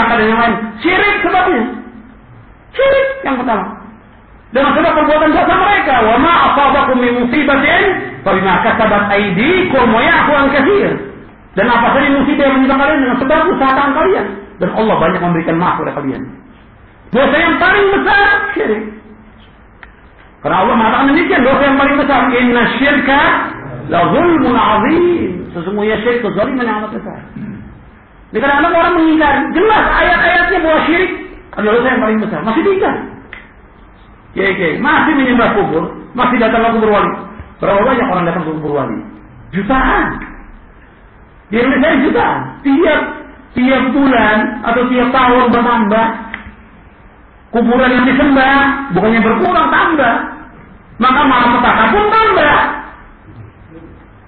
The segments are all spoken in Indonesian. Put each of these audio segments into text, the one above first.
neraka dan yang lain. Syirik sebabnya. Syirik yang pertama. Dengan sebab perbuatan dosa mereka. Wa ma asabakum min musibatin fa bima kasabat aydikum wa ya'fu an katsir. Dan apa saja musibah yang menimpa kalian dengan sebab usaha tangan kalian. Dan Allah banyak memberikan maaf kepada kalian. Dosa yang paling besar syirik. Karena Allah mengatakan demikian dosa yang paling besar. Inna syirka la zulmun azim. Sesungguhnya syirik kezaliman yang amat besar. Di kadang-kadang orang mengingkari. Jelas ayat-ayatnya bahwa syirik adalah yang paling besar. Masih tinggal. Ya, ya, masih menyembah kubur, masih datang ke kubur wali. Berapa banyak orang datang ke kubur wali? Jutaan. Di Indonesia jutaan. Tiap tiap bulan atau tiap tahun bertambah kuburan yang disembah bukannya berkurang tambah maka malam petaka pun tambah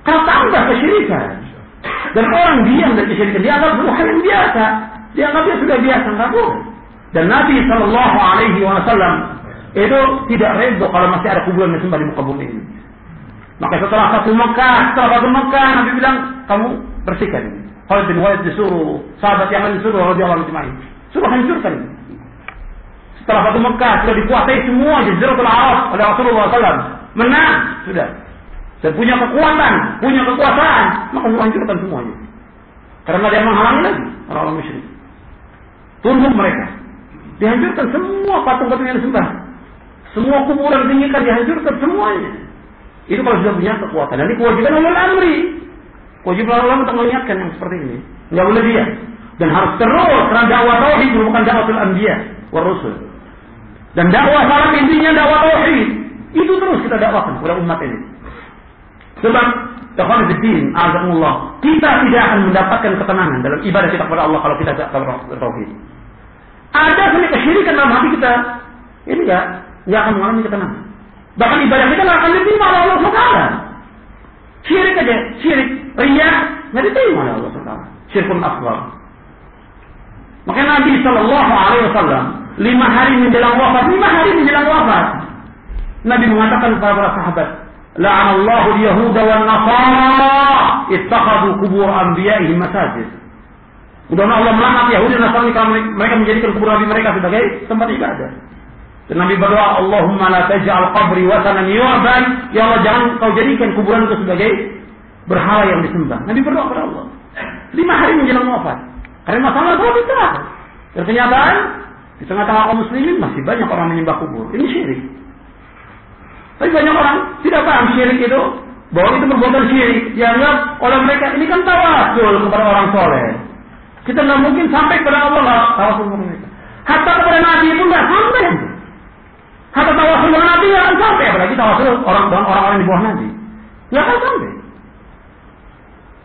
kalau tambah kesyirikan dan orang diam dari kesyirikan hal yang biasa dianggap dia sudah biasa nggak boleh dan Nabi Shallallahu Alaihi Wasallam itu tidak reda kalau masih ada kuburan yang disembah di muka bumi ini maka setelah satu Mekah setelah satu Mekah Nabi bilang kamu bersihkan ini Khalid bin Walid disuruh sahabat yang lain disuruh radhiyallahu anhu suruh hancurkan setelah Fatu Mekah sudah dikuasai semua Jaziratul Arab oleh Rasulullah SAW. Menang sudah. Dan punya kekuatan, punya kekuasaan, maka menghancurkan semuanya. Karena dia menghalangi lagi orang-orang musyrik. Tunduk mereka. Dihancurkan semua patung-patung yang disembah. Semua kuburan tinggikan dihancurkan semuanya. Itu kalau sudah punya kekuatan. Dan ini kewajiban Allah amri. Kewajiban Allah untuk mengingatkan yang seperti ini. Enggak boleh dia. Dan harus terus karena dakwah tauhid merupakan dakwatul anbiya wa rusul. Dan dakwah salam intinya dakwah tauhid. Itu terus kita dakwakan kepada umat ini. Sebab azamullah. Kita tidak akan mendapatkan ketenangan dalam ibadah kita kepada Allah kalau kita tidak tauhid. Ada seni kesyirikan dalam hati kita. Ini enggak, enggak akan mengalami ketenangan. Bahkan ibadah kita enggak akan diterima oleh Allah SWT. Syirik aja, syirik, ria, enggak diterima oleh Allah SWT. Syirkun asghar. Makanya Nabi Shallallahu Alaihi Wasallam lima hari menjelang wafat, lima hari menjelang wafat. Nabi mengatakan kepada para sahabat, La'anallahu al-yahuda wal nasara ittakhadhu qubur anbiya'ihim masajid. Mudah Allah melaknat Yahudi dan Nasrani mereka menjadikan kubur nabi mereka sebagai tempat ibadah. Dan Nabi berdoa, Allahumma la taj'al qabri wasanan yu'ban. Ya Allah, jangan kau jadikan kuburan itu sebagai berhala yang disembah. Nabi berdoa kepada Allah. Lima hari menjelang wafat. Karena masalah itu besar. Dan kenyataan, di tengah-tengah kaum muslimin masih banyak orang menyembah kubur. Ini syirik. Tapi banyak orang tidak paham syirik itu bahwa itu perbuatan syirik. Dianggap oleh mereka ini kan tawasul kepada orang soleh. Kita nggak mungkin sampai kepada Allah lah tawasul kepada mereka. Hatta kepada Nabi pun nggak sampai. Hatta tawasul kepada Nabi nggak akan sampai. Apalagi tawasul orang orang-orang di bawah Nabi. Nggak akan sampai.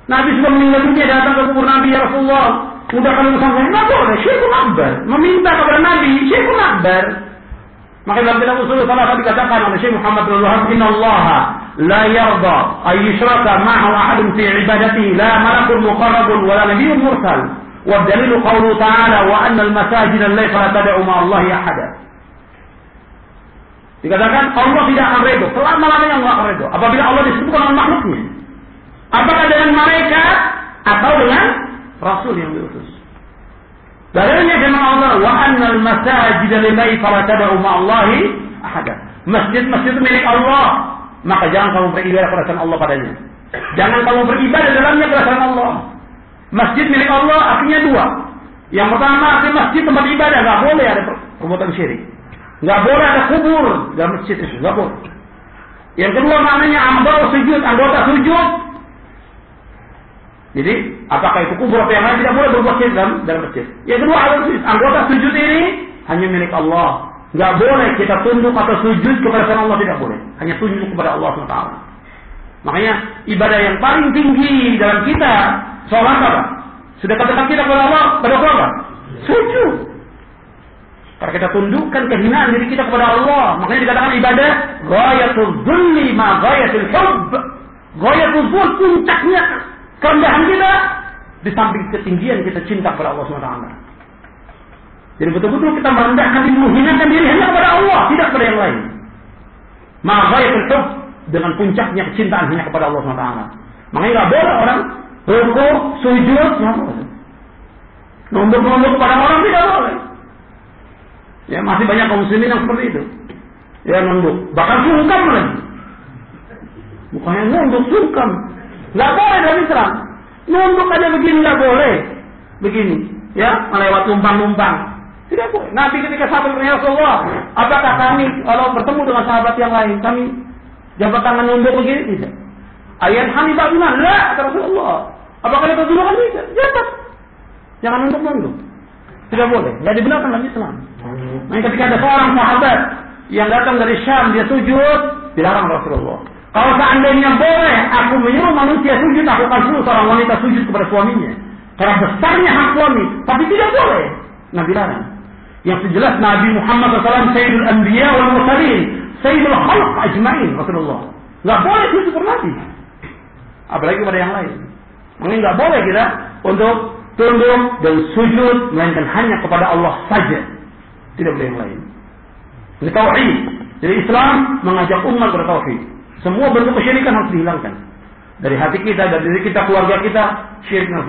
Nabi sudah meninggal dunia datang ke kubur Nabi ya Rasulullah Udah kalau sampai nggak boleh, syirkun akbar. Meminta kepada Nabi, syirkun akbar. Maka dalam kitab usul salah dikatakan oleh Syekh Muhammad bin Wahab, Inna Allah la yarda ay yushraka ma'ahu ahadun fi ibadati la malakun muqarrabun wa la nabiyyun mursal. Wa dalilu qawlu ta'ala wa anna al-masajid laysa la tad'u ma'a Allah ahada. Dikatakan Allah tidak akan redo, selama-lamanya Allah akan redo. Apabila Allah disebutkan oleh makhluknya. Apakah dengan mereka atau dengan Rasul yang diutus. Dalilnya firman Allah, "Wa annal masajid lillahi fala tad'u ma'allahi ahada." Masjid-masjid milik Allah, maka jangan kamu beribadah kepada Allah padanya. Jangan kamu beribadah dalamnya kepada Allah. Masjid milik Allah artinya dua. Yang pertama artinya masjid tempat ibadah, nggak boleh ada perbuatan syirik. Nggak boleh ada kubur dalam masjid itu, nggak boleh. Yang kedua maknanya ambal sujud, anggota sujud jadi apakah itu kubur atau yang lain tidak boleh berbuat syirik dalam, dalam masjid. Yang kedua anggota sujud ini hanya milik Allah. Nggak boleh kita tunduk atau sujud kepada selain Allah tidak boleh. Hanya tunduk kepada Allah SWT. Makanya ibadah yang paling tinggi dalam kita sholat apa? Sudah katakan kita kepada Allah pada apa? Sujud. Karena kita tundukkan kehinaan diri kita kepada Allah. Makanya dikatakan ibadah ghayatul zulli ma ghayatul hubb. Ghayatul zul puncaknya Kerendahan kita di samping ketinggian kita cinta kepada Allah SWT. Jadi betul-betul kita merendahkan diri, menghinakan diri hanya kepada Allah, tidak kepada yang lain. Ma'ghayatul dengan puncaknya kecintaan hanya kepada Allah SWT. Makanya nggak boleh orang rukuk, sujud. Nunduk-nunduk kepada orang tidak boleh. Ya masih banyak kaum muslimin yang seperti itu. Ya nunduk, bahkan sungkan lagi. Bukannya nunduk sungkan. Gak boleh dalam Islam. Nunduk aja begini nggak boleh. Begini, ya melewat numpang-numpang. Tidak boleh. Nabi ketika sahabat bertanya Rasulullah, apakah kami kalau bertemu dengan sahabat yang lain, kami jabat tangan nunduk begini? Tidak. Ayat Hanifah bilang, la kata Rasulullah. Apakah itu dulu kan bisa? Jabat. Jangan nunduk-nunduk. Tidak boleh. Tidak dibenarkan dalam Islam. Nah, ketika ada seorang sahabat yang datang dari Syam, dia sujud, dilarang Rasulullah. Kalau seandainya boleh, aku menyuruh manusia sujud, aku akan suruh seorang wanita sujud kepada suaminya. Karena besarnya hak suami. Tapi tidak boleh. Nabi larang. Yang sejelas Nabi Muhammad SAW Sayyidul Anbiya wal Mursalin. Sayyidul Khalq Ajmain Rasulullah. Nggak boleh sujud kepada Nabi. Apalagi pada yang lain. Mungkin nggak boleh kita untuk tunduk dan sujud melainkan hanya kepada Allah saja. Tidak boleh yang lain. Ini tauhid. Jadi Islam mengajak umat bertauhid. Semua bentuk kesyirikan harus dihilangkan. Dari hati kita, dari diri kita, keluarga kita, syirik harus